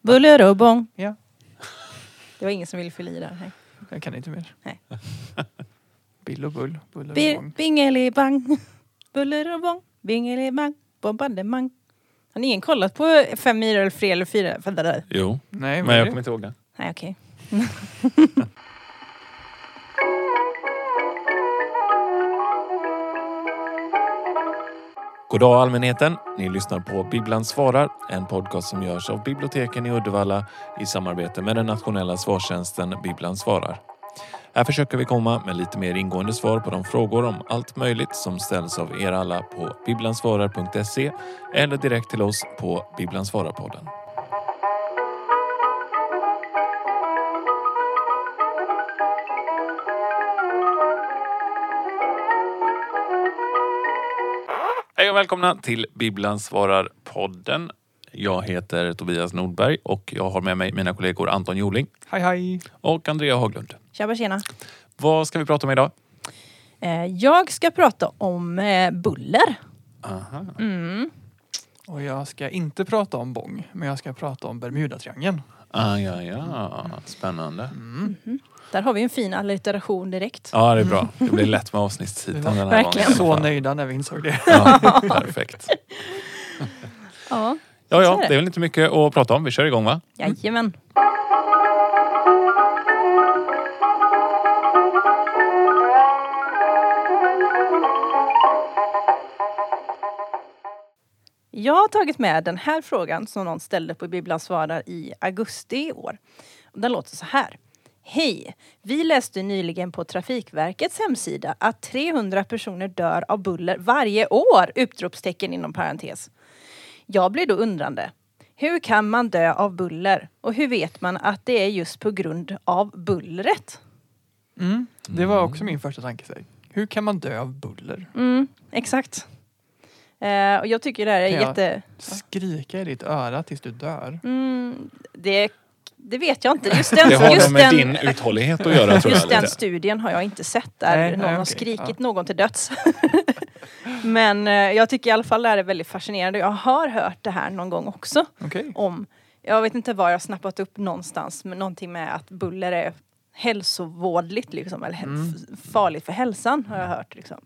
Buller och bång. Ja. Det var ingen som ville fylla i där. Nej. Jag kan inte mer. Nej. Bill och bull. Buller och bång. Bingelibang. Buller och bång. Bingelibang. Bombardemang. Har ni ingen kollat på Fem myror eller Fred eller fyra? Vänta där. Jo, Nej, men jag kommer inte ihåg det. Nej okej. God dag allmänheten! Ni lyssnar på Bibblan svarar, en podcast som görs av biblioteken i Uddevalla i samarbete med den nationella svarstjänsten Bibblan svarar. Här försöker vi komma med lite mer ingående svar på de frågor om allt möjligt som ställs av er alla på bibblansvarar.se eller direkt till oss på Bibblan svarar-podden. Välkomna till Bibblan svarar-podden. Jag heter Tobias Nordberg och jag har med mig mina kollegor Anton Joling Hej hej. och Andrea Haglund. Tjaba tjena. Vad ska vi prata om idag? Eh, Jag ska prata om eh, buller. Aha. Mm. Och jag ska inte prata om bång, men jag ska prata om Bermudatriangeln. Ah, ja, ja. Spännande. Mm. Där har vi en fin allitteration direkt. Ja, det är bra. Det blir lätt med avsnittstiteln den här Verkligen. gången. Så nöjda när vi insåg det. Ja, perfekt. Ja, Ja, ja, det. är väl inte mycket att prata om. Vi kör igång va? jajamän. Jag har tagit med den här frågan som någon ställde på Bibblan svarar i augusti i år. Och Den låter så här. Hej! Vi läste nyligen på Trafikverkets hemsida att 300 personer dör av buller varje år! Utropstecken inom parentes. Jag blir då undrande. Hur kan man dö av buller? Och hur vet man att det är just på grund av bullret? Mm. Det var också min första tanke. Hur kan man dö av buller? Mm, exakt. Eh, och jag tycker det här är Kan jag- jätte... Skrika i ditt öra tills du dör. Mm, det, det vet jag inte. Just den, Det har just med den, din uthållighet att göra tror jag. just den Lite. studien har jag inte sett där Nej, någon nej, har skrikit ja. någon till döds. Men eh, jag tycker i alla fall det här är väldigt fascinerande. Jag har hört det här någon gång också. Okej. om, jag vet inte var jag har snappat upp någonstans, men någonting med att buller är hälsovådligt liksom, eller Mm. farligt för hälsan har jag hört. Liksom.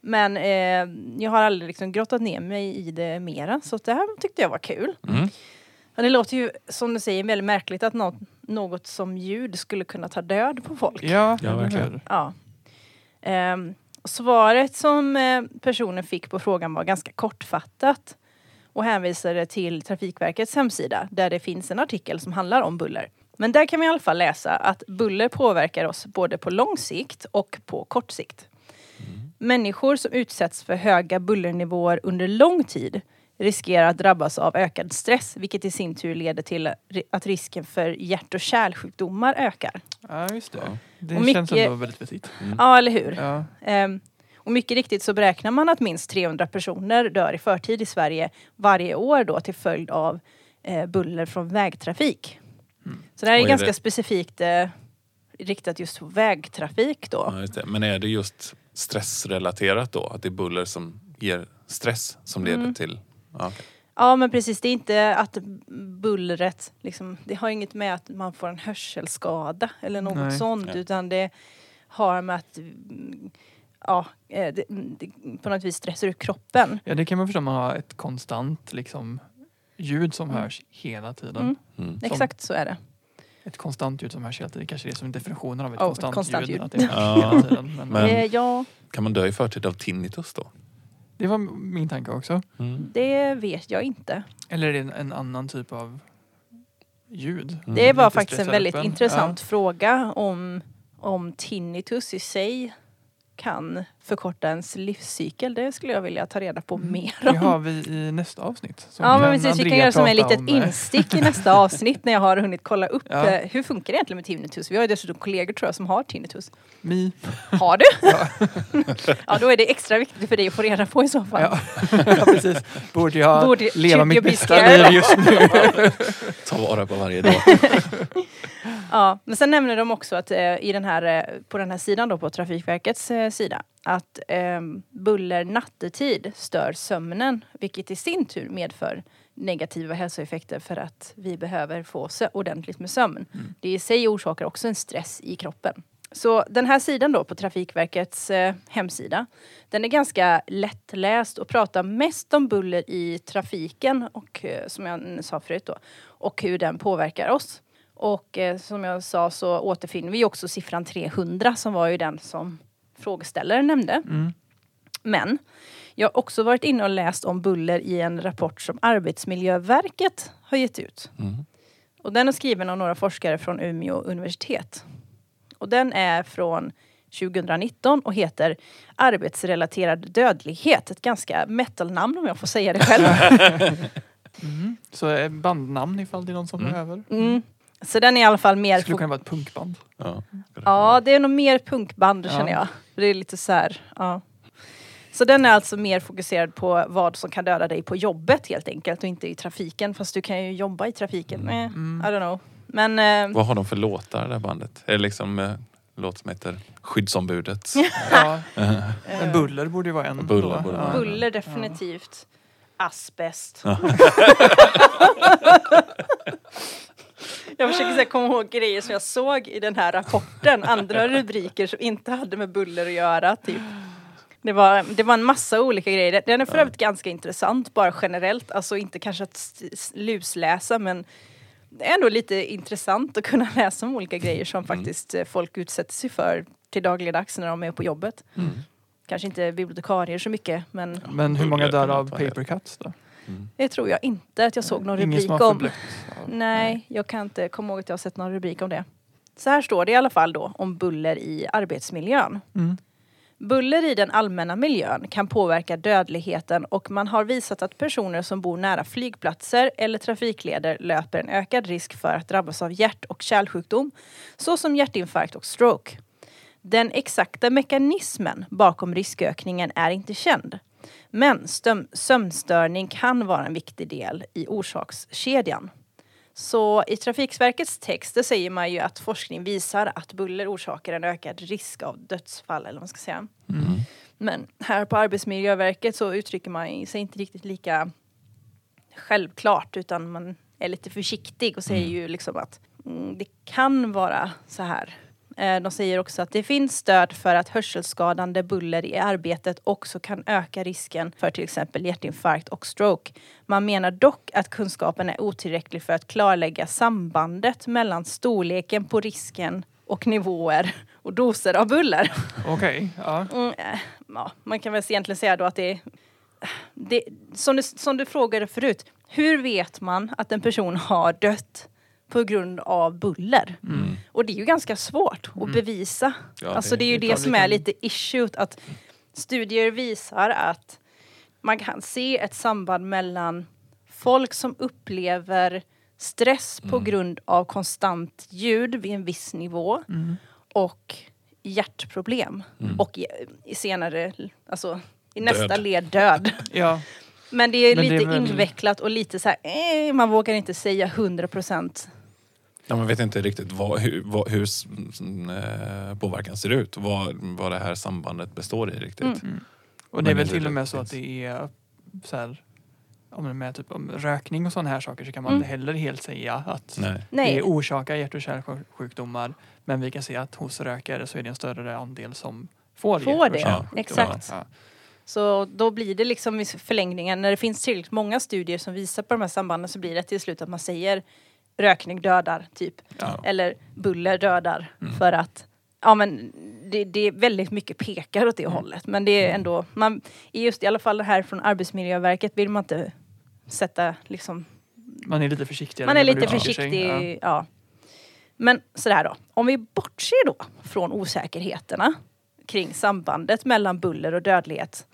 Men eh, jag har aldrig liksom grottat ner mig i det mera, så det här tyckte jag var kul. Mm. Det låter ju, som du säger, väldigt märkligt att något, något som ljud skulle kunna ta död på folk. Ja, Ja, verkligen. Ja. Ehm, svaret som eh, personen fick på frågan var ganska kortfattat och hänvisade till Trafikverkets hemsida där det finns en artikel som handlar om buller. Men där kan vi i alla fall läsa att buller påverkar oss både på lång sikt och på kort sikt. Människor som utsätts för höga bullernivåer under lång tid riskerar att drabbas av ökad stress vilket i sin tur leder till att risken för hjärt och kärlsjukdomar ökar. Ja, just det. Ja. Det Och känns mycket- ändå väldigt vettigt. Ja, eller hur? Ja. Ehm, och mycket riktigt så beräknar man att minst 300 personer dör i förtid i Sverige varje år då till följd av eh, buller från vägtrafik. Så det här är är ganska det- specifikt eh, riktat just på vägtrafik då. Ja, just det. Men är det just stressrelaterat då? Att det är buller som ger stress som leder Mm. till... Ja, okej. Ja men precis, det är inte att bullret, liksom, det har inget med att man får en hörselskada eller något Nej. sånt Nej. utan det har med att ja, eh, det, det på något vis stressar ut kroppen. ja, det kan man förstå man har ett konstant liksom, ljud som Mm. hörs hela tiden. Mm. Mm. Exakt så är det. Ett konstant ljud som hörs hela tiden. Kanske det är som definitionen av ett Oh, konstant, konstant ljud. ljud. Att det hörs Ja. hela tiden. Men, Men- Eh, ja, Kan man dö i förtid av tinnitus då? Det var min tanke också. Mm. det vet jag inte. Eller är det en, en annan typ av ljud? Mm. Det var faktiskt en väldigt intressant fråga om, om tinnitus i sig kan förkorta ens livscykel. Det skulle jag vilja ta reda på Mm. mer Det om. har vi i nästa avsnitt. Ja men precis, vi kan göra som ett litet om, instick i nästa avsnitt när jag har hunnit kolla upp Ja. eh, hur funkar det egentligen med tinnitus. Vi har ju dessutom kollegor tror jag som har tinnitus. Mi. Har du? Ja, då är det extra viktigt för dig att få reda på i så fall. Ja. ja, precis. Borde jag Borde- leva mitt bästa liv just nu? Ta vara på varje dag. Ja, men sen nämner de också att eh, i den här, eh, på den här sidan då på Trafikverkets eh, sida att eh, buller nattetid stör sömnen vilket i sin tur medför negativa hälsoeffekter för att vi behöver få ordentligt med sömn. Mm. Det i sig orsakar också en stress i kroppen. Så den här sidan då på Trafikverkets eh, hemsida, den är ganska lättläst och pratar mest om buller i trafiken och eh, som jag sa förut då, och hur den påverkar oss. Och eh, som jag sa så återfinner vi också siffran 300 som var ju den som frågeställaren nämnde. Mm. Men jag har också varit inne och läst om buller i en rapport som Arbetsmiljöverket har gett ut. Mm. Och den är skriven av några forskare från Umeå universitet. Och den är från 2019 och heter Arbetsrelaterad dödlighet. Ett ganska metal-namn om jag får säga det själv. Mm. Så eh, bandnamn ifall det är någon som Mm. behöver. Mm. Så den är i alla fall mer... Det skulle kunna vara ett punkband. Ja. Ja, det är nog mer punkband Ja. känner jag. Det är lite så här, ja. Så den är alltså mer fokuserad på vad som kan döda dig på jobbet helt enkelt och inte i trafiken. Fast du kan ju jobba i trafiken. Eh, Mm. I don't know. Men eh, Vad har de för låtar det här bandet? Är det liksom eh, låt som heter Skyddsombudet? Ja, eh, men buller borde ju vara en. Buller då. borde ja. vara buller definitivt. Asbest. Ja. jag försöker så här, komma ihåg grejer som jag såg i den här rapporten. Andra rubriker som inte hade med buller att göra. Typ. Det var, det var en massa olika grejer. Den är för Ja. övrigt ganska intressant bara generellt. Alltså inte kanske att lusläsa men det är ändå lite intressant att kunna läsa om olika grejer som Mm. faktiskt eh, folk utsätter sig för till dagligdags när de är på jobbet. Mm. Kanske inte bibliotekarier så mycket men Men hur många dör av inte vara paper cuts då? Mm. det tror jag inte att jag såg någon Ingen rubrik om. Nej, jag kan inte komma ihåg att jag har sett någon rubrik om det. Så här står det i alla fall då om buller i arbetsmiljön. Mm. Buller i den allmänna miljön kan påverka dödligheten och man har visat att personer som bor nära flygplatser eller trafikleder löper en ökad risk för att drabbas av hjärt och kärlsjukdom såsom hjärtinfarkt och stroke. Den exakta mekanismen bakom riskökningen är inte känd. Men sömnstörning kan vara en viktig del i orsakskedjan. Så i Trafikverkets text säger man ju att forskning visar att buller orsakar en ökad risk av dödsfall eller vad man ska säga. Mm. Men här på Arbetsmiljöverket så uttrycker man sig inte riktigt lika självklart utan man är lite försiktig och säger Mm. ju liksom att mm, det kan vara så här. Eh, De säger också att det finns stöd för att hörselskadande buller i arbetet också kan öka risken för till exempel hjärtinfarkt och stroke. Man menar dock att kunskapen är otillräcklig för att klarlägga sambandet mellan storleken på risken och nivåer och doser av buller. Okej, ja. Mm, eh, ja, man kan väl egentligen säga då att det är... Det, som, du, som du frågade förut, hur vet man att en person har dött på grund av buller? Mm. Och det är ju ganska svårt Mm. att bevisa. Ja, alltså det är ju det det, som är lite issue, att studier visar att man kan se ett samband mellan folk som upplever stress på Mm. grund av konstant ljud vid en viss nivå Mm. och hjärtproblem. Mm. Och i, i senare, alltså i nästa Död. led död. Ja, Men det är Men det lite är väl- invecklat och lite så här, eh, man vågar inte säga 100 procent. Ja, man vet inte riktigt vad, hur, vad, hur eh, påverkan ser ut. Vad, vad det här sambandet består i riktigt. Mm. och det är väl till och med så att det är så här, om det är med typ om rökning och sådana här saker så kan man Mm. inte heller helt säga att Nej. Det orsakar hjärt och kärlsjukdomar. Men vi kan se att hos rökare så är det en större andel som får, Får och det, kärlsjukdomar. exakt. Ja. så då blir det liksom i förlängningen, när det finns tillräckligt många studier som visar på de här sambanden så blir det till slut att man säger rökning dödar, typ. Ja. Eller buller dödar. Mm. För att Ja men det, det är väldigt mycket pekar åt det Mm. hållet. Men det är ändå, man, just i alla fall här från Arbetsmiljöverket vill man inte sätta liksom Man är lite försiktigare. Man är lite försiktig. Ja. Men sådär då. Om vi bortser då från osäkerheterna kring sambandet mellan buller och dödlighet.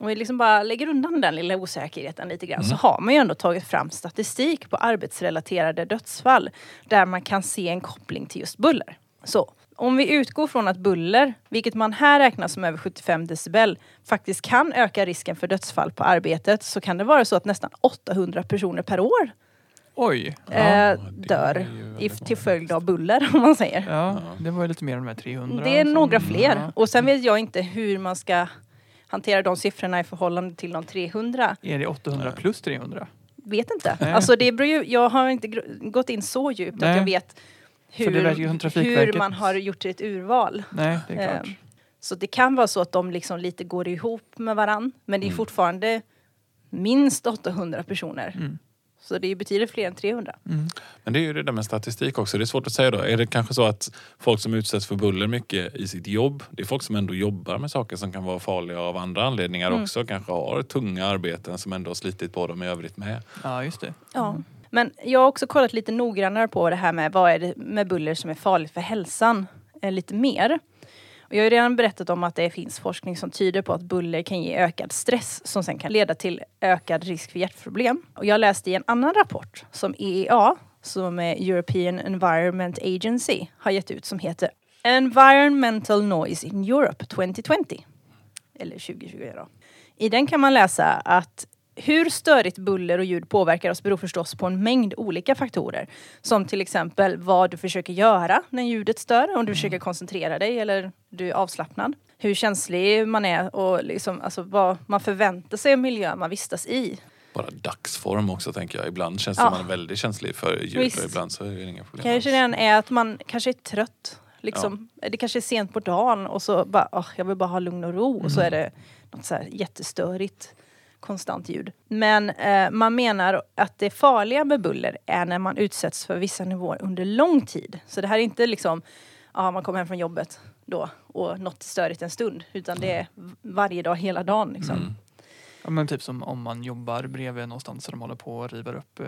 Om vi liksom bara lägger undan den lilla osäkerheten lite grann så Mm. har man ju ändå tagit fram statistik på arbetsrelaterade dödsfall där man kan se en koppling till just buller. Så om vi utgår från att buller, vilket man här räknar som över 75 decibel, faktiskt kan öka risken för dödsfall på arbetet så kan det vara så att nästan 800 personer per år Oj, eh, dör i, till följd av buller om man säger. ja, det var lite mer än de här 300. Det är några fler. Ja. Och sen vet jag inte hur man ska hantera de siffrorna i förhållande till de 300. Är det 800 Nej. plus 300? vet inte. Nej. Alltså det beror ju, jag har inte gått in så djupt att Nej. jag vet hur, hur man har gjort ett urval. Nej, det är klart. Ehm, Så det kan vara så att de liksom lite går ihop med varann. Men det är Mm. fortfarande minst 800 personer. Mm. Så det är betydligt fler än 300. Mm. Men det är ju det där med statistik också. Det är svårt att säga då. Är det kanske så att folk som utsätts för buller mycket i sitt jobb, det är folk som ändå jobbar med saker som kan vara farliga av andra anledningar Mm. också. Kanske har tunga arbeten som ändå har slitit på dem i övrigt med. Ja, just det. Ja. Men jag har också kollat lite noggrannare på det här med vad är det med buller som är farligt för hälsan. Eh, lite mer. Och jag har ju redan berättat om att det finns forskning som tyder på att buller kan ge ökad stress som sen kan leda till ökad risk för hjärtproblem. Och jag läste i en annan rapport som EEA, som är European Environment Agency, har gett ut som heter Environmental Noise in Europe 2020. Eller 2020 då. I den kan man läsa att hur störigt buller och ljud påverkar oss beror förstås på en mängd olika faktorer. Som till exempel vad du försöker göra när ljudet stör, om du försöker koncentrera dig eller du är avslappnad. Hur känslig man är och liksom, alltså, vad man förväntar sig av miljön man vistas i. Bara dagsform också tänker jag. Ibland känns det Ja. man är väldigt känslig för ljud Visst. och ibland så är det inga problem Kanske den är att man kanske är trött. Liksom. Det kanske är sent på dagen och så bara, åh, jag vill bara ha lugn och ro. Och så är det något så här jättestörigt konstant ljud. Men eh, man menar att det farliga med buller är när man utsätts för vissa nivåer under lång tid. Så det här är inte liksom, ja man kommer hem från jobbet då och något störigt en stund. Utan det är varje dag, hela dagen liksom. Mm. Ja, men typ som om man jobbar bredvid någonstans där de håller på och river upp eh,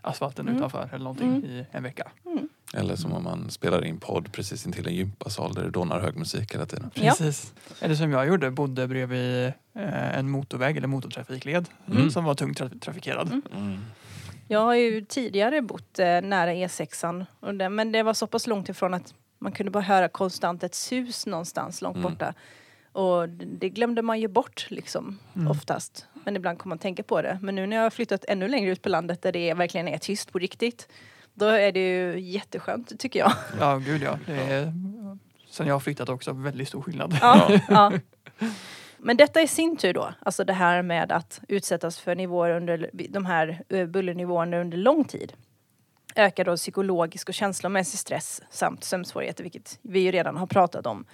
asfalten Mm. utanför eller någonting Mm. i en vecka. Eller som om man spelar in podd precis intill en gympasal där det dånar hög musik hela tiden. Ja. Precis. Eller som jag gjorde, bodde bredvid eh, en motorväg eller motortrafikled Mm. som var tungt tra- trafikerad. Mm. Mm. Jag har ju tidigare bott eh, nära E6an. Och det, men det var så pass långt ifrån att man kunde bara höra konstant ett sus någonstans långt Mm. borta. Och det det glömde man ju bort liksom Mm. oftast. Men ibland kommer man tänka på det. Men nu när jag har flyttat ännu längre ut på landet där det verkligen är tyst på riktigt. Då är det ju jätteskönt tycker jag. Ja, gud ja. Det är, sen jag har flyttat också väldigt stor skillnad. Ja, ja. Men detta i sin tur då, alltså det här med att utsättas för nivåer under de här eh, bullernivåerna under lång tid ökar då psykologisk och känslomässig stress samt sömnsvårigheter, vilket vi ju redan har pratat om.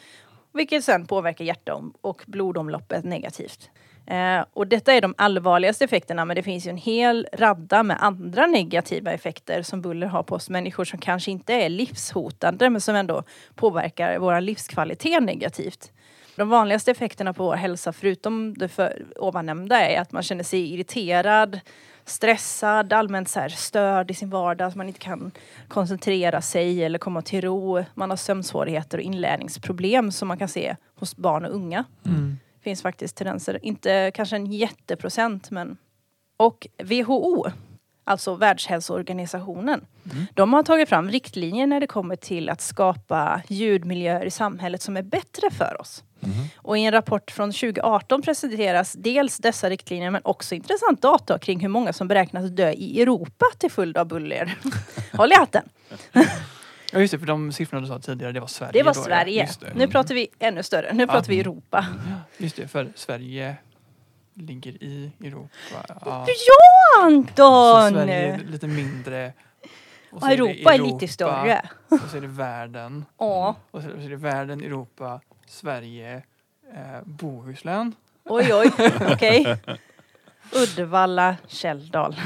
Vilket sen påverkar hjärta och blodomloppet negativt. Eh, och detta är de allvarligaste effekterna men det finns ju en hel radda med andra negativa effekter som buller har på oss människor som kanske inte är livshotande men som ändå påverkar vår livskvalitet negativt. De vanligaste effekterna på vår hälsa förutom det för, ovannämnda är att man känner sig irriterad, stressad, allmänt så här störd i sin vardag, att man inte kan koncentrera sig eller komma till ro. Man har sömnsvårigheter och inlärningsproblem som man kan se hos barn och unga. Mm finns faktiskt tendenser, inte kanske en jätteprocent men och WHO, alltså Världshälsoorganisationen, Mm. de har tagit fram riktlinjer när det kommer till att skapa ljudmiljöer i samhället som är bättre för oss. Mhm. Och i en rapport från 2018 presenteras dels dessa riktlinjer men också intressant data kring hur många som beräknas dö i Europa till följd av buller. Håll i hatten! Ja just det, för de siffrorna du sa tidigare, det var Sverige. Det var då, ja. Sverige. Det. Nu pratar vi ännu större, nu pratar vi Europa. Just det, för Sverige ligger i Europa. Ja. Ja Så Anton! Sverige är lite mindre. Och så Och Europa är lite större. Och så är det världen. Ja. Och så är det världen, Europa, Sverige, eh, Bohuslän. Oj, oj, okej. Uddevalla, Källdal.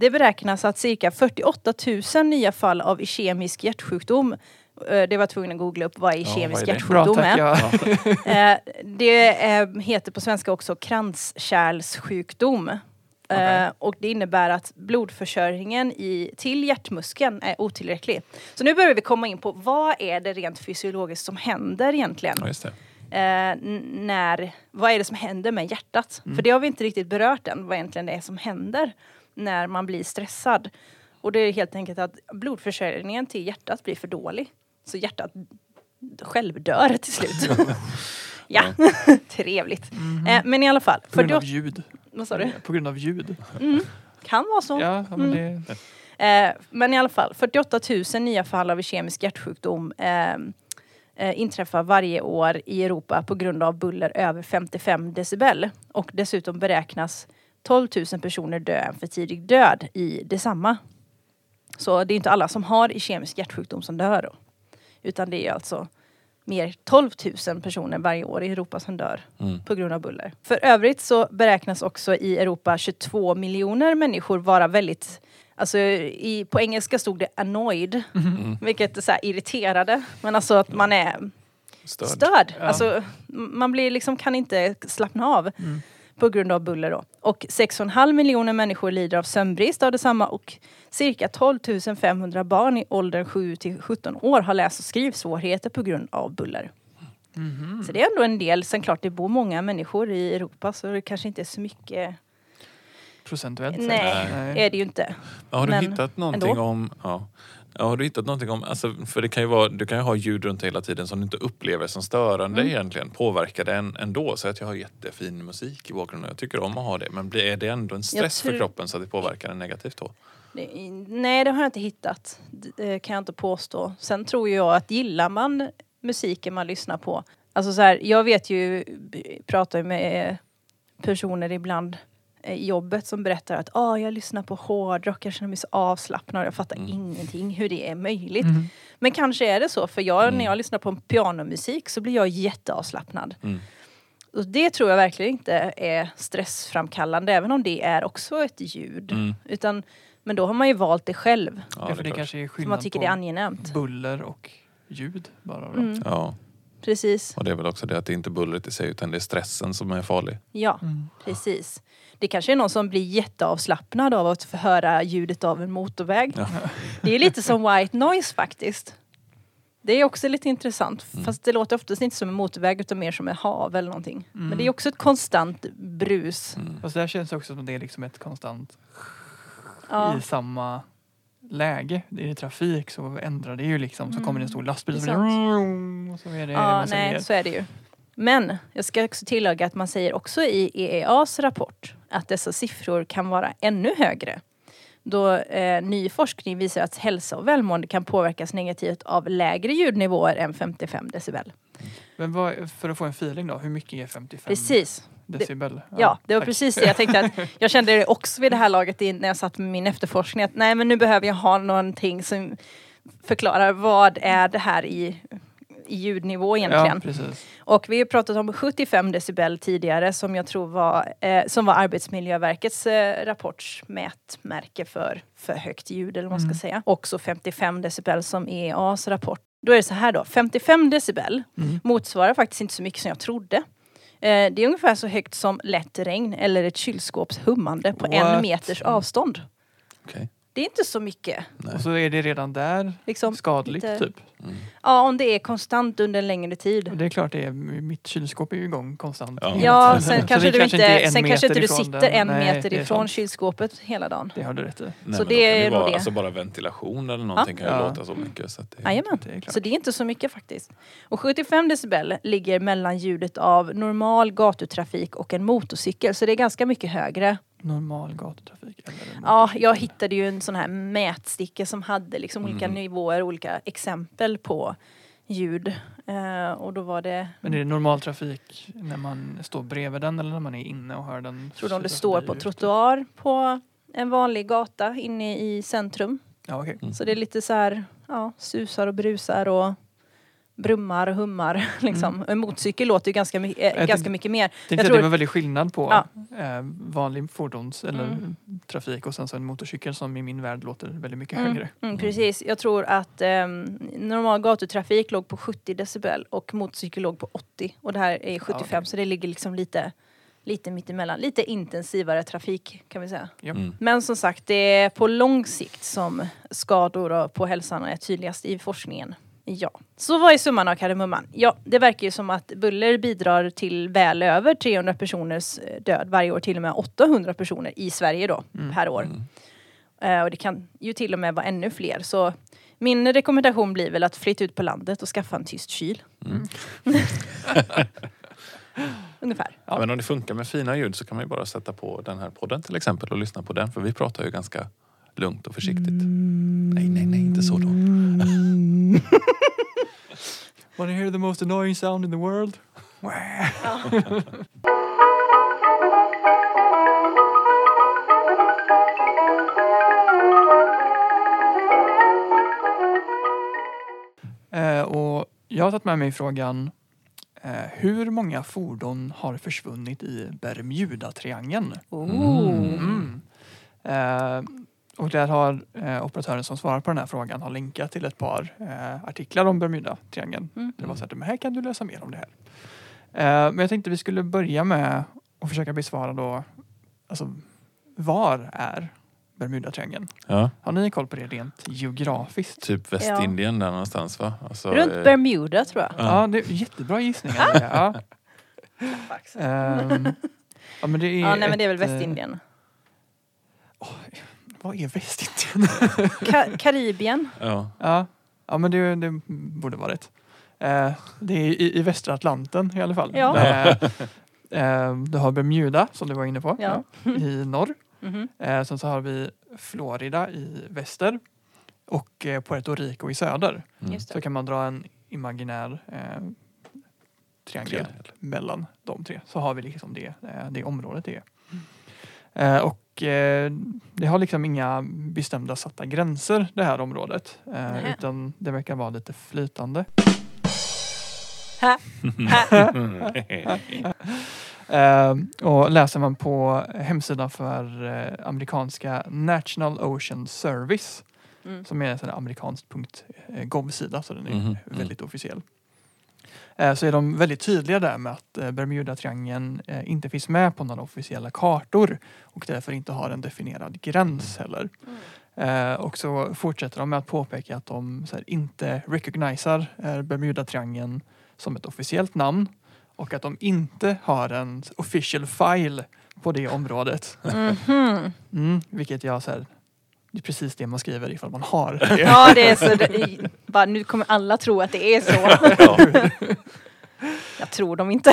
Det beräknas att cirka 48 000 nya fall av ischemisk hjärtsjukdom eh, det var tvungen att googla upp vad Ja, är det? Bra, hjärtsjukdom är. Ja. Eh, Det eh, heter på svenska också kranskärlssjukdom. Okej. och det innebär att blodförsörjningen i, till hjärtmuskeln är otillräcklig. Så nu börjar vi komma in på vad är det rent fysiologiskt som händer egentligen? Ja, det. när, vad är det som händer med hjärtat? Mm. För det har vi inte riktigt berört än, vad egentligen det är som händer när man blir stressad. Och det är helt enkelt att blodförsörjningen till hjärtat blir för dålig. Så hjärtat självdör till slut. ja, trevligt. Eh, men i alla fall, På grund av 48, ljud. vad sa du? På grund av ljud. Mm, kan vara så. Ja, men Mm. det... Eh, men i alla fall, 48 000 nya fall av kemisk hjärtsjukdom eh, eh, inträffar varje år i Europa på grund av buller över 55 decibel. Och dessutom beräknas 12 000 personer dö en för tidig död i detsamma. Så det är inte alla som har kemisk hjärtsjukdom som dör då. Utan det är alltså mer 12 000 personer varje år i Europa som dör Mm. på grund av buller. För övrigt så beräknas också i Europa 22 miljoner människor vara väldigt Alltså i, på engelska stod det annoyed, Mm. vilket är så här irriterade. Men alltså att man är Störd. störd. Ja. Alltså, man blir liksom, kan inte slappna av Mm. På grund av buller. Då. Och 6,5 miljoner människor lider av sömnbrist av detsamma och cirka 12 500 barn i åldern 7 till 17 år har läs och skrivsvårigheter på grund av buller. Mhm. Så det är ändå en del. Sen klart det bor många människor i Europa så det kanske inte är så mycket. Procentuellt sett. Nej, Nej. är det ju inte. Har du Men hittat någonting ändå. om... Ja. Ja, har du hittat någonting om... Alltså, för det kan ju vara, du kan ju ha ljud runt hela tiden som du inte upplever som störande Mm. egentligen. Påverkar det en ändå? Så att jag har jättefin musik i bakgrunden. Jag tycker om att ha det. Men blir, är det ändå en stress för tror- kroppen så att det påverkar den negativt då? Nej, det har jag inte hittat. Det kan jag inte påstå. Sen tror jag att gillar man musiken man lyssnar på. Alltså så här, jag vet ju, pratar ju med personer ibland jobbet som berättar att ah, jag lyssnar på hårdrock, jag känner mig så avslappnad, jag fattar Mm. ingenting hur det är möjligt. Mhm. Men kanske är det så, för jag, Mm. när jag lyssnar på pianomusik så blir jag jätteavslappnad. Mm. Och det tror jag verkligen inte är stressframkallande, även om det är också ett ljud. Mm. Utan, men då har man ju valt det själv. Ja, det för det kanske är För man skillnad tycker på det är angenämt. buller och ljud bara. Då. Mm, Ja, precis. och det är väl också det att det inte är bullret i sig utan det är stressen som är farlig. Ja, Mm. precis. Det kanske är någon som blir jätteavslappnad av att få höra ljudet av en motorväg. Ja. Det är lite som white noise faktiskt. Det är också lite intressant. Mm. Fast det låter oftast inte som en motorväg utan mer som ett hav eller någonting. Mm. Men det är också ett konstant brus. Mm. Fast det här känns också som det är liksom ett konstant Ja, i samma läge. Det är trafik så ändrar det ju liksom. Så Mm. kommer det en stor lastbil Det är så, blir och så är det ja nej grejer. så är det ju. Men jag ska också tillägga att man säger också i EEAs rapport att dessa siffror kan vara ännu högre. Då eh, ny forskning visar att hälsa och välmående kan påverkas negativt av lägre ljudnivåer än 55 decibel. Men vad, för att få en feeling då, hur mycket är 55 Precis. Decibel? Ja, det var tack. precis det jag tänkte att jag kände det också vid det här laget när jag satt med min efterforskning att nej men nu behöver jag ha någonting som förklarar vad är det här i, i ljudnivå egentligen. Ja, precis. Och vi har pratat om 75 decibel tidigare som jag tror var, eh, som var Arbetsmiljöverkets eh, rapports mätmärke för för högt ljud eller vad man ska Mm. säga. Också 55 decibel som EAs rapport. Då är det så här då, 55 decibel Mm. motsvarar faktiskt inte så mycket som jag trodde. Eh, det är ungefär så högt som lätt regn eller ett kylskåps hummande på en What? meters avstånd. Okej. Det är inte så mycket. Nej. Och så är det redan där Liksom, skadligt lite- typ. Mm. Ja, om det är konstant under en längre tid. det är klart det är, mitt kylskåp är ju igång konstant. Ja. Ja, sen Så kanske du inte, en sen kanske inte du sitter den. en Nej, meter ifrån sant. kylskåpet hela dagen. Det har du rätt i. Nej, Så det är vara, det. Alltså bara ventilation eller någonting kan ju Ja. låta så mycket. Så att det, Jajamän. Det är klart. Så det är inte så mycket faktiskt. Och 75 decibel ligger mellan ljudet av normal gatutrafik och en motorcykel. Så det är ganska mycket högre. Normal gatutrafik. Eller Ja, jag hittade ju en sån här mätsticka som hade liksom olika Mm. nivåer, olika exempel på ljud. Eh, och då var det, Men är det normal trafik när man står bredvid den eller när man är inne och hör den? tror de det susa står på trottoar på en vanlig gata inne i centrum. Ja, okej. Mm. Så det är lite så här, ja, susar och brusar och brummar och hummar. Liksom. En motorcykel låter ju ganska, my- eh, Jag ganska mycket mer. Jag tänkte Jag tror- det var väldigt skillnad på Ja. eh, vanlig fordons eller Mm. trafik och sen så en motorcykel som i min värld låter väldigt mycket Mm, högre. mm, precis, jag tror att ehm, normal gatutrafik låg på 70 decibel och motorcykel låg på 80. Och det här är 75 okej. så det ligger liksom lite, lite mittemellan. Lite intensivare trafik kan vi säga. Ja. Mm. Men som sagt, det är på lång sikt som skador och på hälsan är tydligast i forskningen. Ja. Så vad är summan av kardemumman? Ja, det verkar ju som att buller bidrar till väl över 300 personers eh, död varje år, till och med 800 personer i Sverige då, Mm. per år. Mm. Eh, och det kan ju till och med vara ännu fler. Så min rekommendation blir väl att flytta ut på landet och skaffa en tyst kyl. Mm. Ungefär. Ja. Men om det funkar med fina ljud så kan man ju bara sätta på den här podden till exempel och lyssna på den. För vi pratar ju ganska lugnt och försiktigt. Mm. Nej, nej, nej, inte så då. Wanna hear the most annoying sound in the world? eh, och jag har tagit med mig frågan eh, hur många fordon har försvunnit i Bermuda-triangeln? Oh. Mm. Eh, och där har eh, operatören som svarar på den här frågan har länkat till ett par eh, artiklar om Bermudatriangeln. Mm. Det var så att men här kan du läsa mer om det här. Eh, men jag tänkte vi skulle börja med att försöka besvara då, alltså var är Bermudatriangeln? Ja, Har ni koll på det rent geografiskt? typ Västindien där någonstans va? Alltså, Runt eh, Bermuda tror jag. Ja, det är jättebra gissningar. ja. Ehm, ja, men det är Ja, nej men det är väl ett, eh, Västindien. Vad är Västindien? Ka- Karibien. Ja. ja. ja, men det, det borde vara rätt. Eh, det är i, i västra Atlanten i alla fall. Ja. Eh, eh, du har Bermuda som du var inne på Ja. i norr. Mhm. Eh, sen så har vi Florida i väster och eh, Puerto Rico i söder. Mm. Så kan man dra en imaginär eh, triangel Triangel. mellan de tre. Så har vi liksom det, eh, det området det är. Eh, och eh, det har liksom inga bestämda satta gränser det här området. Eh, utan det verkar vara lite flytande. Eh, och läser man på hemsidan för eh, amerikanska National Ocean Service Mm. som är en sån här amerikanskt .gov-sida så den är Mhm, mm. väldigt officiell. Eh, Så är de väldigt tydliga där med att eh, Bermudatriangeln eh, inte finns med på några officiella kartor och därför inte har en definierad gräns heller. Eh, Och så fortsätter de med att påpeka att de inte recognisar eh, Bermudatriangeln som ett officiellt namn och att de inte har en official file på det området. Mhm. Mm, vilket jag så här, det är precis det man skriver ifall man har det. Ja, det är så. Det, bara, nu kommer alla tro att det är så. ja. Jag tror dem inte.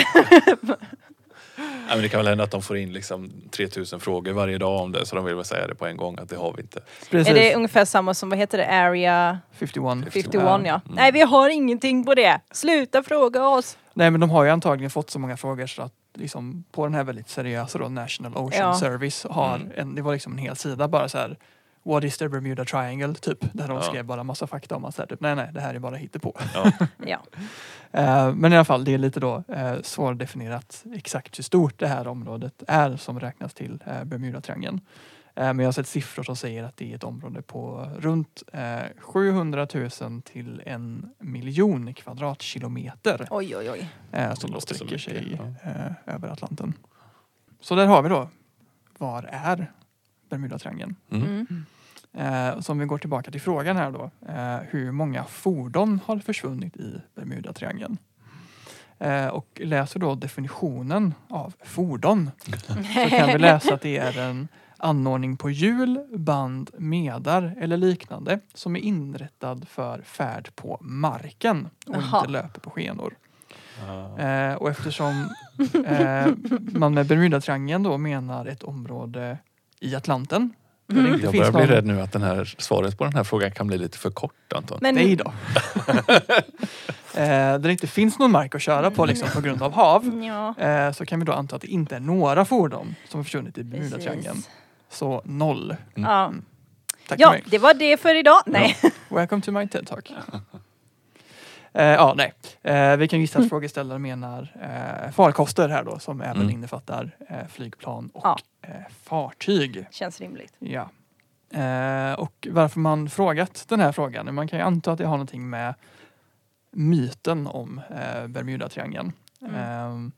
Ja, men det kan väl hända att de får in liksom 3000 frågor varje dag om det så de vill väl säga det på en gång att det har vi inte. Precis. Är det ungefär samma som, vad heter det, Area 51. 51 Ja. ja. Mm. Nej, vi har ingenting på det. Sluta fråga oss. Nej men de har ju antagligen fått så många frågor så att liksom på den här väldigt seriösa då, National Ocean Ja. Service har Mm. en, det var liksom en hel sida bara så här What is the Bermuda Triangle? Typ. Där de Ja. skrev bara massa fakta om att så här, typ, nej nej det här är bara hittepå. Ja. Ja. Eh, men i alla fall det är lite då eh, svårdefinierat exakt hur stort det här området är som räknas till eh, Bermudatriangeln. Eh, men jag har sett siffror som säger att det är ett område på runt eh, 700 000 till en miljon kvadratkilometer Oj, oj, oj. eh, som då sträcker sig eh, över Atlanten. Så där har vi då, var är Bermudatriangeln? Mm. Mm. Eh, så om vi går tillbaka till frågan här då. Eh, hur många fordon har försvunnit i Bermudatriangeln? Eh, och läser då definitionen av fordon så kan vi läsa att det är en anordning på hjul, band, medar eller liknande som är inrättad för färd på marken och Jaha. inte löper på skenor. Ja. Eh, och eftersom eh, man med Bermudatriangeln då menar ett område i Atlanten Mm. inte Jag börjar bli rädd nu att den här, svaret på den här frågan kan bli lite för kort Anton. Men, Nej då. eh, där det inte finns någon mark att köra på liksom, på grund av hav. Ja, Eh, så kan vi då anta att det inte är några fordon som har försvunnit i Bermudatriangeln. Så noll. Ja. Tack ja, det var det för idag. Nej. Welcome to my TED-talk. Eh, ja, nej. Eh, vi kan gissa att frågeställaren menar eh, farkoster här då som även Mm. innefattar eh, flygplan och Ja. eh, fartyg. Känns rimligt. Ja. Eh, och varför man frågat den här frågan? Man kan ju anta att det har någonting med myten om eh, Bermudatriangeln. Mm. Eh,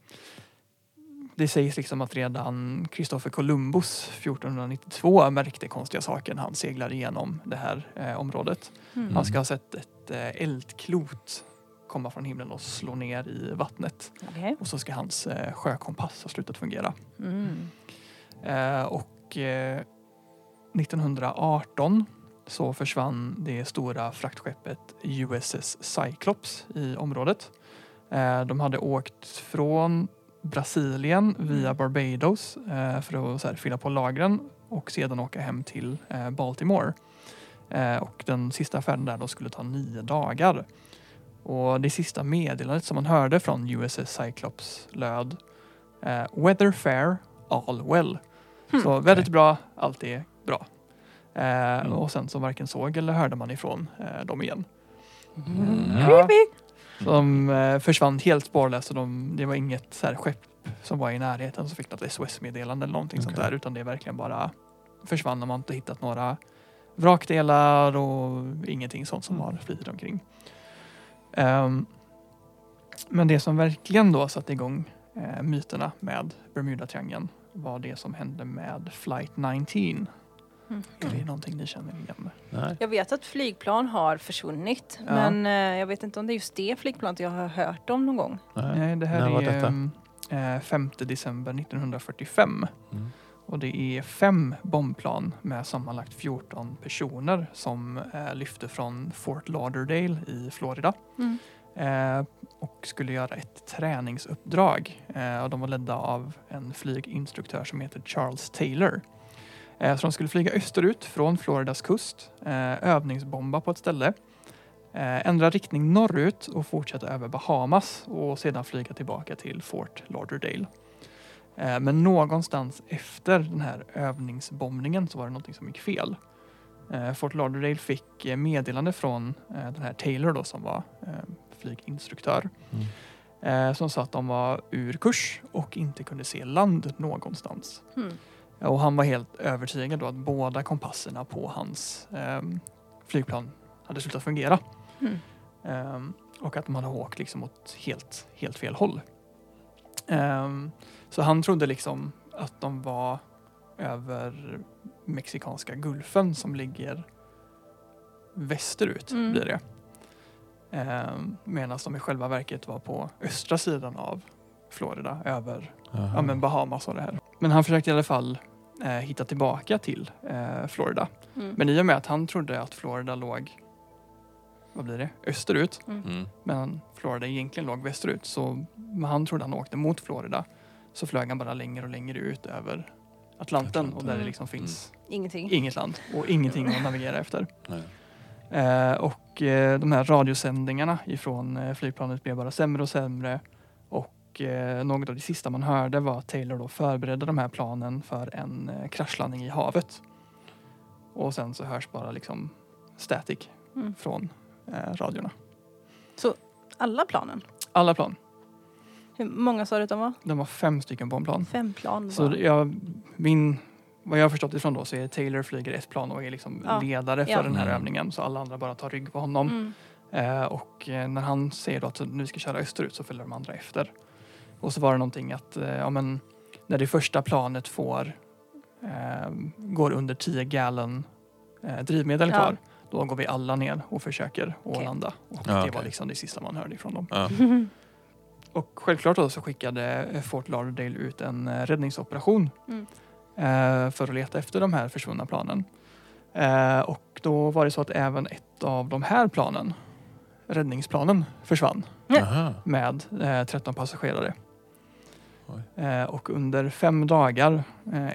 det sägs liksom att redan Kristoffer Columbus 1492 märkte konstiga saker när han seglade igenom det här eh, området. Mm. Han ska ha sett ett eh, eldklot komma från himlen och slå ner i vattnet. Okej. Och så ska hans eh, sjökompass ha slutat fungera. Mm. Eh, och eh, 1918 så försvann det stora fraktskeppet USS Cyclops i området. Eh, de hade åkt från Brasilien via Barbados eh, för att här, fylla på lagren och sedan åka hem till eh, Baltimore. Och den sista färden där då skulle ta nio dagar. Och det sista meddelandet som man hörde från USS Cyclops löd eh, Weather fair, all well. Hmm. Så väldigt bra, allt är bra. Eh, Mm. Och sen så varken såg eller hörde man ifrån eh, dem igen. Mm. Ja. Creepy! De eh, försvann helt spårlöst och de, det var inget så här, skepp som var i närheten som fick något SOS-meddelande eller någonting sånt Okej. där utan det verkligen bara försvann. De har inte hittat några vrakdelar och ingenting sånt som Mm. har flyttit omkring. Ehm, men det som verkligen då satte igång eh, myterna med Bermuda-triangeln var det som hände med Flight 19. Mm. Är det någonting ni känner igen? Nej. Jag vet att flygplan har försvunnit Ja. men eh, jag vet inte om det är just det flygplanet jag har hört om någon gång. Nej. Nej, det här När var är detta? ehm, eh, 5 december 1945. Mm. Och det är fem bombplan med sammanlagt 14 personer som eh, lyfte från Fort Lauderdale i Florida Mm. eh, och skulle göra ett träningsuppdrag. Eh, och de var ledda av en flyginstruktör som heter Charles Taylor. Eh, så de skulle flyga österut från Floridas kust, eh, övningsbomba på ett ställe, eh, ändra riktning norrut och fortsätta över Bahamas och sedan flyga tillbaka till Fort Lauderdale. Eh, Men någonstans efter den här övningsbombningen så var det någonting som gick fel. Eh, Fort Lauderdale fick eh, meddelande från den här Taylor då som var flyginstruktör. Mm. Som sa att de var ur kurs och inte kunde se land någonstans. Mm. Och han var helt övertygad då att båda kompasserna på hans ehm, flygplan hade slutat fungera. Mm. Ehm, och att de hade åkt liksom åt helt, helt fel håll. Så han trodde liksom att de var över Mexikanska gulfen som ligger västerut Mm. blir det. Ehm, Medan de i själva verket var på östra sidan av Florida över Aha. ja, men Bahamas och det här. Men han försökte i alla fall eh, hitta tillbaka till eh, Florida. Mm. Men i och med att han trodde att Florida låg, vad blir det, österut. Mm. Men Florida egentligen låg västerut. Så men han trodde han åkte mot Florida. Så flög han bara längre och längre ut över Atlanten och där det Mm. liksom finns Ingenting. inget land och ingenting att navigera efter. Nej. Eh, och eh, de här radiosändningarna ifrån eh, flygplanet blev bara sämre och sämre. Och eh, något av det sista man hörde var att Taylor då förberedde de här planen för en eh, kraschlandning i havet. Och sen så hörs bara liksom static Mm. från eh, radiorna. Alla planen. Alla plan. Hur många sa du att de var? De var fem stycken bombplan. Fem plan Så jag, min, vad jag har förstått ifrån då så är Taylor flyger ett plan och är liksom Ja. ledare för Ja. den här Mm. övningen. Så alla andra bara tar rygg på honom. Mm. Eh, och eh, när han säger då att nu ska köra österut så följer de andra efter. Och så var det någonting att eh, ja, men, när det första planet får eh, går under 10 gallon eh, drivmedel Ja. kvar då går vi alla ner och försöker att Okej. landa. Och Ja, det okej. var liksom det sista man hörde ifrån dem. Och självklart då så skickade eh, Fort Lauderdale ut en eh, räddningsoperation Mm. eh, för att leta efter de här försvunna planen. Och då var det så att även ett av de här planen, räddningsplanen, försvann Aha. med eh, 13 passagerare. Oj. Och under fem dagar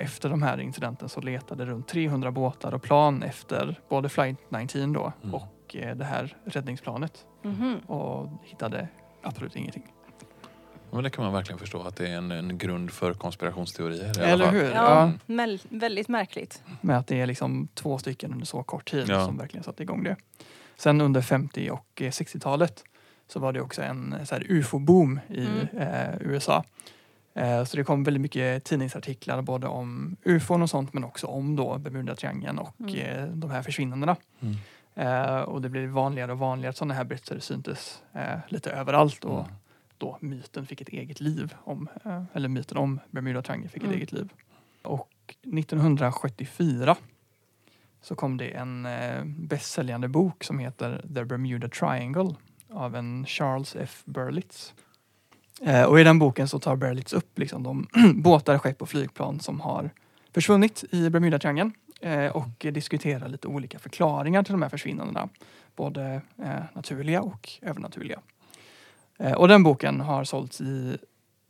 efter de här incidenten så letade runt 300 båtar och plan efter både Flight 19 då Mm. och det här räddningsplanet Mhm. och hittade absolut ingenting. Men det kan man verkligen förstå att det är en, en grund för konspirationsteorier. Eller hur? Ja, Ja. mel- väldigt märkligt. Med att det är liksom två stycken under så kort tid Ja. som verkligen satte igång det. Sen under 50 och eh, 60-talet så var det också en eh, ufo-boom i Mm. eh, USA. Eh, så det kom väldigt mycket tidningsartiklar både om ufon och sånt men också om då Bermudatriangeln och Mm. eh, de här försvinnandena. Mm. Eh, och det blev vanligare och vanligare att sådana här berättelser syntes eh, lite överallt och Mm. Då myten fick ett eget liv. Om, eh, eller myten om Bermudatriangeln fick ett Mm. eget liv. Och 1974 så kom det en eh, bästsäljande bok som heter The Bermuda Triangle av en Charles F. Berlitz. Eh, och i den boken så tar Berlitz upp liksom de båtar, skepp och flygplan som har försvunnit i Bermudatriangeln eh, och diskuterar lite olika förklaringar till de här försvinnandena. Både eh, naturliga och övernaturliga. Eh, och den boken har sålts i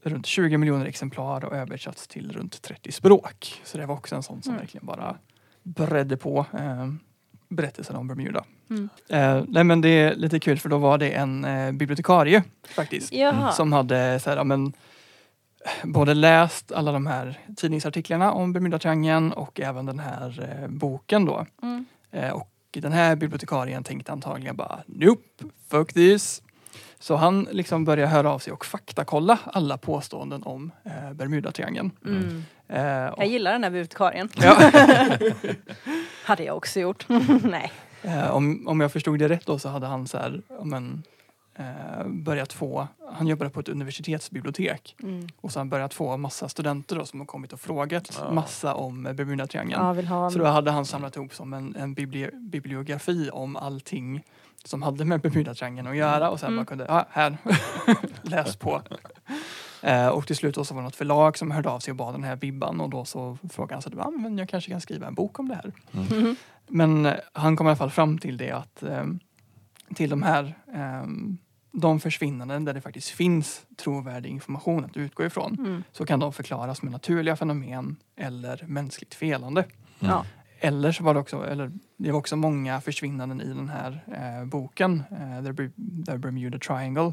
runt 20 miljoner exemplar och översatts till runt 30 språk. Så det var också en sån som Mm. verkligen bara bredde på eh, berättelsen om Bermuda. Mm. Eh, nej men det är lite kul för då var det en eh, bibliotekarie faktiskt Jaha. som hade så här, ja, men, både läst alla de här tidningsartiklarna om Bermudatriangeln och även den här eh, boken då. Mm. Eh, och den här bibliotekarien tänkte antagligen bara Nope, fuck this. Så han liksom börjar höra av sig och faktakolla alla påståenden om eh, Bermudatriangeln. Mm. Eh, Jag och, gillar den här bibliotekarien. ja, Hade jag också gjort. Nej. eh, om, om jag förstod det rätt då så hade han så här, men, eh, börjat få, han jobbade på ett universitetsbibliotek Mm. och så har han börjat få massa studenter då, som har kommit och frågat Ja. massa om eh, Bermudatriangeln. Ja, Så då hade han samlat ihop som en, en bibli- bibliografi om allting som hade med Bermudatriangeln att göra och sen Mm. bara kunde, ja här, läs på. Eh, och till slut då så var det något förlag som hörde av sig och bad den här bibban och då så frågade han sig, ja, men jag kanske kan skriva en bok om det här. Mhm. Men eh, han kom i alla fall fram till det att eh, till de här eh, de försvinnanden där det faktiskt finns trovärdig information att utgå ifrån Mm. så kan de förklaras med naturliga fenomen eller mänskligt felande. Ja. Eller så var det också, eller det var också många försvinnanden i den här eh, boken, eh, The, The Bermuda Triangle,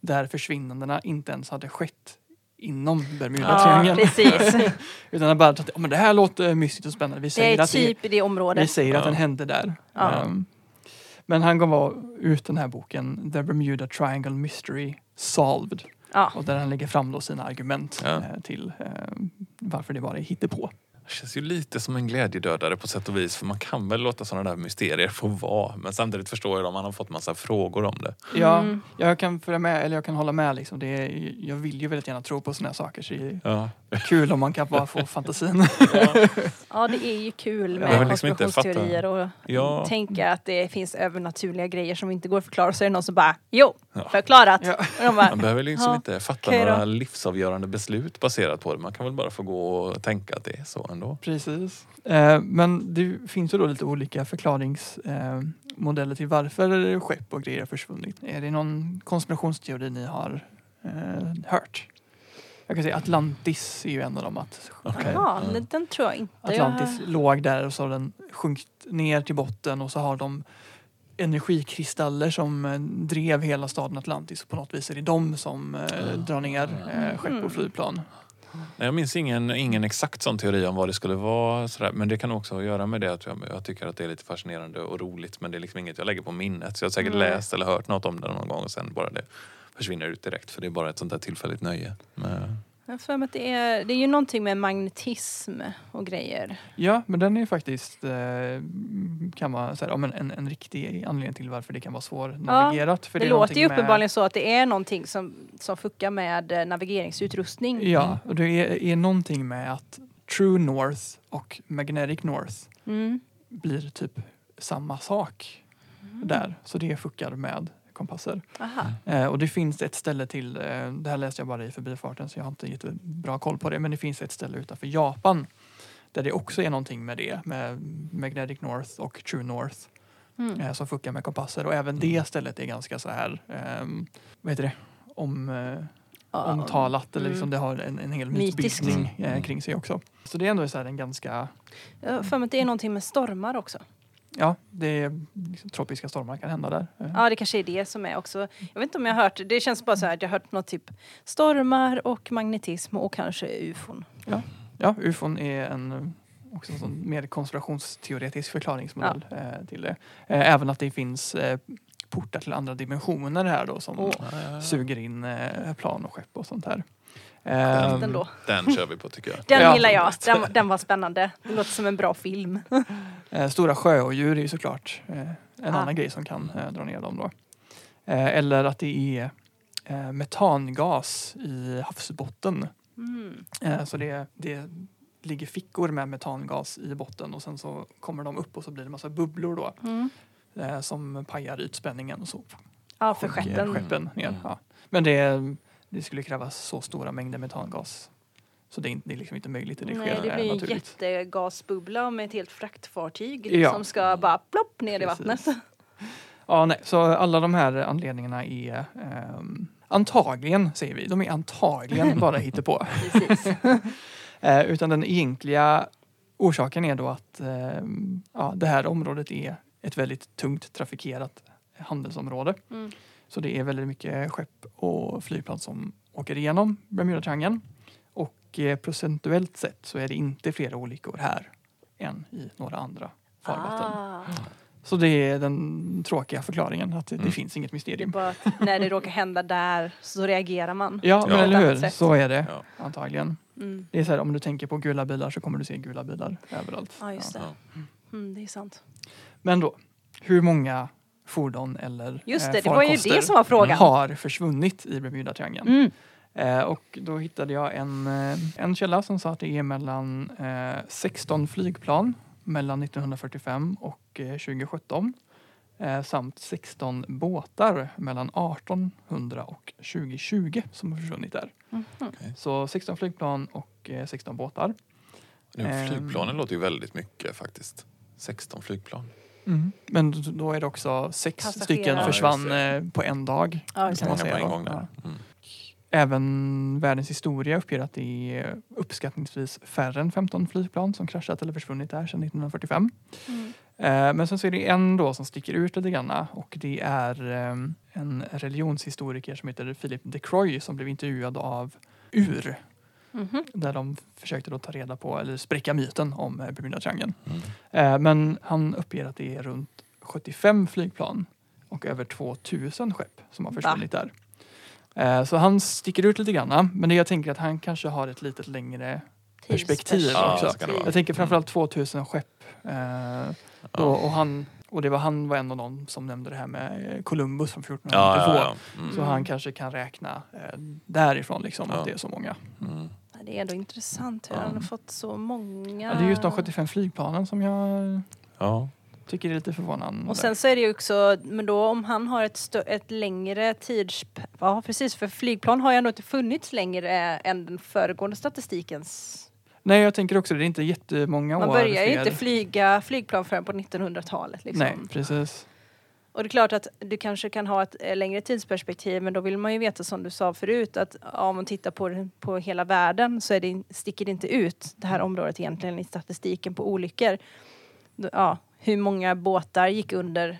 där försvinnandena inte ens hade skett inom Ja, Bermudatriangeln. precis. Utan det bara att oh, men det här låter mystiskt och spännande. Vi Det säger är att det, typ i det området. vi säger att Ja. den hände där. Ja. Ehm, men han gav ut den här boken, The Bermuda Triangle Mystery Solved. Ja. Och där han lägger fram då sina argument Ja. eh, till eh, varför det bara är hittepå. Det känns ju lite som en glädjedödare på sätt och vis för man kan väl låta sådana där mysterier få vara men samtidigt förstår jag om man har fått massa frågor om det. Ja, Mm. jag kan följa med, eller jag kan hålla med. Liksom. Det är, jag vill ju väldigt gärna tro på sådana här saker så det Ja. är kul om man kan bara få fantasin. ja, det är ju kul med behöver liksom konspirationsteorier och Ja. tänka att det finns övernaturliga grejer som inte går att förklara. Så är det någon som bara, jo, Ja. förklarat. Ja. Och de bara, Man behöver liksom Ja, inte fatta några livsavgörande beslut baserat på det. Man kan väl bara få gå och tänka att det är så ändå. Precis. Eh, men det finns ju då lite olika förklaringsmodeller eh, till varför skepp och grejer har försvunnit. Är det någon konspirationsteori ni har eh, hört? Jag kan säga Atlantis är ju en av dem. Att, Okej. ja, Ja. den, tror jag inte. Atlantis Jag, låg där och så har den sjunkit ner till botten och så har de energikristaller som eh, drev hela staden Atlantis. Och på något vis är det de som eh, drar ner eh, skepp Mm. och flygplan. Nej, Jag minns ingen, ingen exakt sån teori om vad det skulle vara. Sådär. Men det kan också ha att göra med det att jag, jag tycker att det är lite fascinerande och roligt. Men det är liksom inget jag lägger på minnet. Så jag har säkert Nej. läst eller hört något om det någon gång och sen bara det försvinner ut direkt. För det är bara ett sånt där tillfälligt nöje. Men, jag för mig att det är, det är ju någonting med magnetism och grejer. Ja, men den är faktiskt eh, kan vara så här, ja, men en, en riktig anledning till varför det kan vara svårnavigerat. för det är låter ju med- uppenbarligen så att det är någonting som, som fuckar med eh, navigeringsutrustning. Ja, och det är, är någonting med att True North och Magnetic North Mm. blir typ samma sak där. Så det fuckar med kompasser. Aha. Eh, och det finns ett ställe till, eh, det här läste jag bara i förbifarten så jag har inte jättebra koll på det, men det finns ett ställe utanför Japan där det också är någonting med det, med Magnetic North och True North Mm. eh, som fuckar med kompasser och även det stället är ganska så här, ehm, vad heter det, om, eh, omtalat eller mm. liksom det har en, en hel mytbildning eh, kring sig också. Så det är ändå så här en ganska, Jag för mig att det är någonting med stormar också. Ja, det är liksom, tropiska stormar kan hända där. Eh, Ja, det kanske är det som är också. Jag vet inte om jag har hört, det känns bara så här att jag har hört något typ stormar och magnetism och kanske ufon. Ja, ufon är en eh, också en sån mer konspirationsteoretisk förklaringsmodell eh, till det. Eh, även att det finns eh, portar till andra dimensioner här då som Åh. suger in eh, plan och skepp och sånt här. Den- Ehm, då. Den kör vi på tycker jag. Den Ja. gillar jag. Den, den var spännande. Det låter som en bra film. Eh, stora sjöodjur är ju såklart eh, en Ah. annan grej som kan eh, dra ner dem då. Eller att det är metangas i havsbotten. Mm. Så det, det ligger fickor med metangas i botten och sen så kommer de upp och så blir det massa bubblor då Mm. som pajar ytspänningen och så Ja, för skeppen. skeppen ner. Mm. Ja. Men det, det skulle krävas så stora mängder metangas så det är, inte, det är liksom inte möjligt att det Nej, det eh, blir en naturligt. jättegasbubbla med ett helt fraktfartyg Ja. som ska bara plopp ner i Precis. vattnet. Ja, nej, så alla de här anledningarna är ehm, antagligen, säger vi, de är antagligen bara hittepå. Eh, utan den egentliga orsaken är då att ehm, ja, det här området är ett väldigt tungt trafikerat handelsområde. Mm. Så det är väldigt mycket skepp och flygplan som åker igenom Bermudatriangeln. Och eh, procentuellt sett så är det inte fler olyckor här än i några andra farvatten. Ah. Så det är den tråkiga förklaringen, att det, Mm. det finns inget Det är mysterium. bara att när det råkar hända där så reagerar man. Ja, Ja. men eller hur? Så är det Ja. antagligen. Mm. Det är så här, om du tänker på gula bilar så kommer du se gula bilar överallt. Ja, just det. Ja. Mm, det är sant. Men då, hur många fordon eller Just eh, det, det var ju det som var frågan. har försvunnit i Bermudatriangeln? Mm. Eh, och då hittade jag en, eh, en källa som sa att det är mellan eh, 16 flygplan mellan 1945 och eh, 2017 eh, samt 16 båtar mellan 1800 och 2020 som har försvunnit där. Mhm. Så 16 flygplan och eh, 16 båtar. Nu, flygplanen låter ju väldigt mycket faktiskt. 16 flygplan. Men d- då är det också sex stycken Ja, försvann just eh, på en dag. Ja, kan man Många säga på en då. gång där. Ja. Mm. Även Världens historia uppger att det är uppskattningsvis färre än 15 flygplan som kraschat eller försvunnit där sedan 1945. Mm. Eh, Men sen så är det en då som sticker ut lite grann och det är eh, en religionshistoriker som heter Philip de Croy som blev intervjuad av UR Mhm. där de försökte då ta reda på eller spräcka myten om eh, Bermudatriangeln. Mm. Eh, Men han uppger att det är runt 75 flygplan och över 2000 skepp som har Va? försvunnit där. Eh, Så han sticker ut lite grann. Men jag tänker att han kanske har ett lite längre perspektiv Ja, också. Jag tänker framförallt 2000 skepp. Eh, Ja. och, han, och det var han var en av de som nämnde det här med Columbus från Ja, 1492. ja, ja. Mm. Så han kanske kan räkna eh, därifrån liksom Ja. att det är så många. Mm. Det är ändå intressant hur Ja. han har fått så många. Ja, det är just de 75 flygplanen som jag Ja. tycker är lite förvånande. Och sen så är det ju också, men då om han har ett, stö- ett längre tids... Ja precis, för flygplan har ju ändå inte funnits längre än den föregående statistikens... Nej, jag tänker också det är inte jättemånga Man år börjar ju inte flyga flygplan förrän på 1900-talet. Liksom. Nej, precis. Och det är klart att du kanske kan ha ett eh, längre tidsperspektiv men då vill man ju veta som du sa förut att om man tittar på, på hela världen så är det, sticker det inte ut det här området egentligen i statistiken på olyckor. Ja, hur många båtar gick under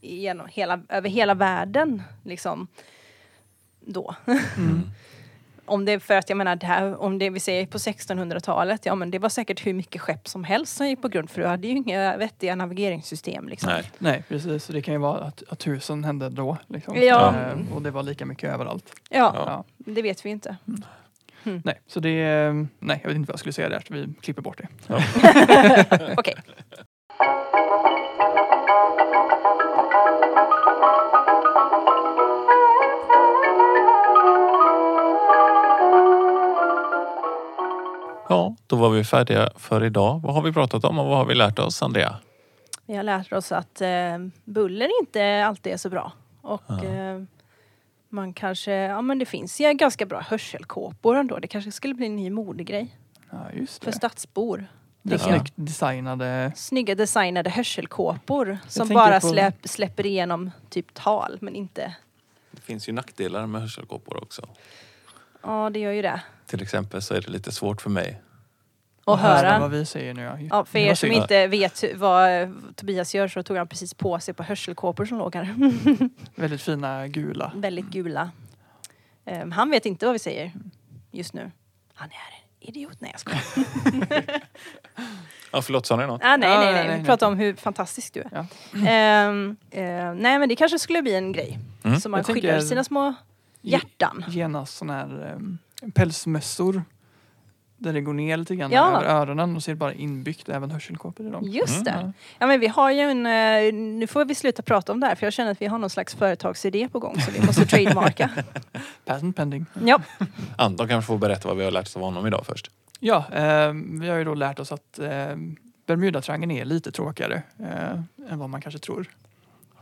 genom hela, över hela världen liksom då. Mm. Om det är för att jag menar det här, om det vi säger på 1600-talet, ja men det var säkert hur mycket skepp som helst som gick på grund för du hade ju inga vettiga navigeringssystem liksom. Nej. Nej, precis. Så det kan ju vara att, att tusen hände då. Liksom. Ja. Eh, och det var lika mycket överallt. Ja, Ja. det vet vi inte. Nej, så det är... Nej, jag vet inte vad jag skulle säga där. Så vi klipper bort det. Okej. Ja, då var vi färdiga för idag. Vad har vi pratat om och vad har vi lärt oss, Andrea? Vi har lärt oss att eh, buller inte alltid är så bra. Och Ja. eh, man kanske, ja men det finns ju ganska bra hörselkåpor ändå. Det kanske skulle bli en ny modegrej Ja, just för det. stadsbor. det är snyggt designade... Snygga designade hörselkåpor som bara på- släpp, släpper igenom typ tal men inte, Det finns ju nackdelar med hörselkåpor också. Ja det gör ju det. Till exempel så är det lite svårt för mig. Och höra. vad vi säger nu. Ja, Ja, för er som inte vet vad eh, Tobias gör så tog han precis på sig på hörselkåpor som låg här. Väldigt fina gula. Väldigt gula. Ehm, han vet inte vad vi säger just nu. Han är en idiot. Nej jag skojar. Ja, förlåt, sa ni något? ah, nej, nej, nej, Vi pratar om hur fantastisk du är. Ja. Ehm, eh, nej men det kanske skulle bli en grej. Mm. Så man Jag tänker- sina små hjärtan. Genast såna här um, pälsmössor. Där det går ner lite grann Ja. över öronen och så är det bara inbyggt även hörselkåpor i dem. Just det. Ja. Ja men vi har ju en, eh, nu får vi sluta prata om det här för jag känner att vi har någon slags företagsidé på gång så vi måste trademarka. Patent pending. ja. Anton kanske får berätta vad vi har lärt oss av honom idag först. Ja, eh, vi har ju då lärt oss att eh, Bermudatriangeln är lite tråkigare eh, än vad man kanske tror.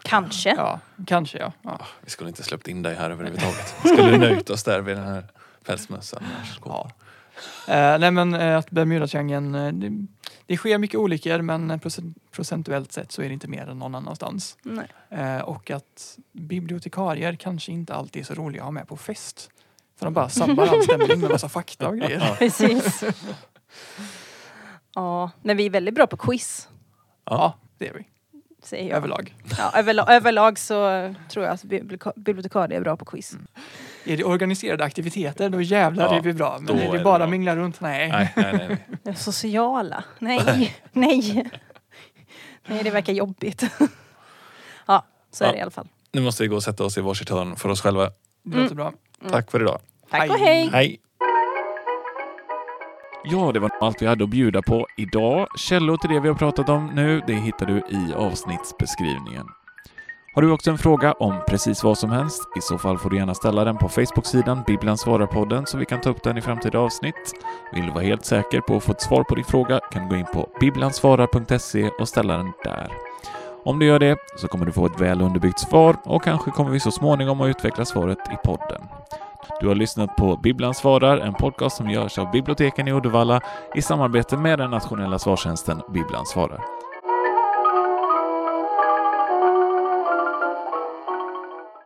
Kanske. Ja, kanske ja. ja. Vi skulle inte släppt in dig här överhuvudtaget. Vi skulle nöjt oss där vid den här pälsmössan. Ja. Eh, nej men eh, att Bermudatriangeln, eh, det, det sker mycket olyckor men eh, procent, procentuellt sett så är det inte mer än någon annanstans. Nej. Eh, och att bibliotekarier kanske inte alltid är så roliga att ha med på fest. För de bara sabbar all stämning med massa fakta och grejer. Ja. Precis. ja, men vi är väldigt bra på quiz. Ja, det är vi. Säger jag. Överlag. Ja, överlag, överlag så tror jag att biblioteka- bibliotekarier är bra på quiz. Är det organiserade aktiviteter då jävlar Ja, är vi bra. Men är är det det bara bra. mingla runt? Nej. Nej, nej, nej. Det Sociala? Nej, nej. Nej, det verkar jobbigt. ja, så är Ja. det i alla fall. Nu måste vi gå och sätta oss i varsitt hörn för oss själva. Det låter bra. Tack för idag. Tack och Hej. hej! Ja, det var allt vi hade att bjuda på idag. Källor till det vi har pratat om nu, det hittar du i avsnittsbeskrivningen. Har du också en fråga om precis vad som helst? I så fall får du gärna ställa den på Facebook-sidan Bibeln svarar-podden så vi kan ta upp den i framtida avsnitt. Vill du vara helt säker på att få ett svar på din fråga kan du gå in på biblansvarar.se och ställa den där. Om du gör det så kommer du få ett väl underbyggt svar och kanske kommer vi så småningom att utveckla svaret i podden. Du har lyssnat på Bibblan svarar, en podcast som görs av biblioteken i Uddevalla i samarbete med den nationella svarstjänsten Bibblan svarar.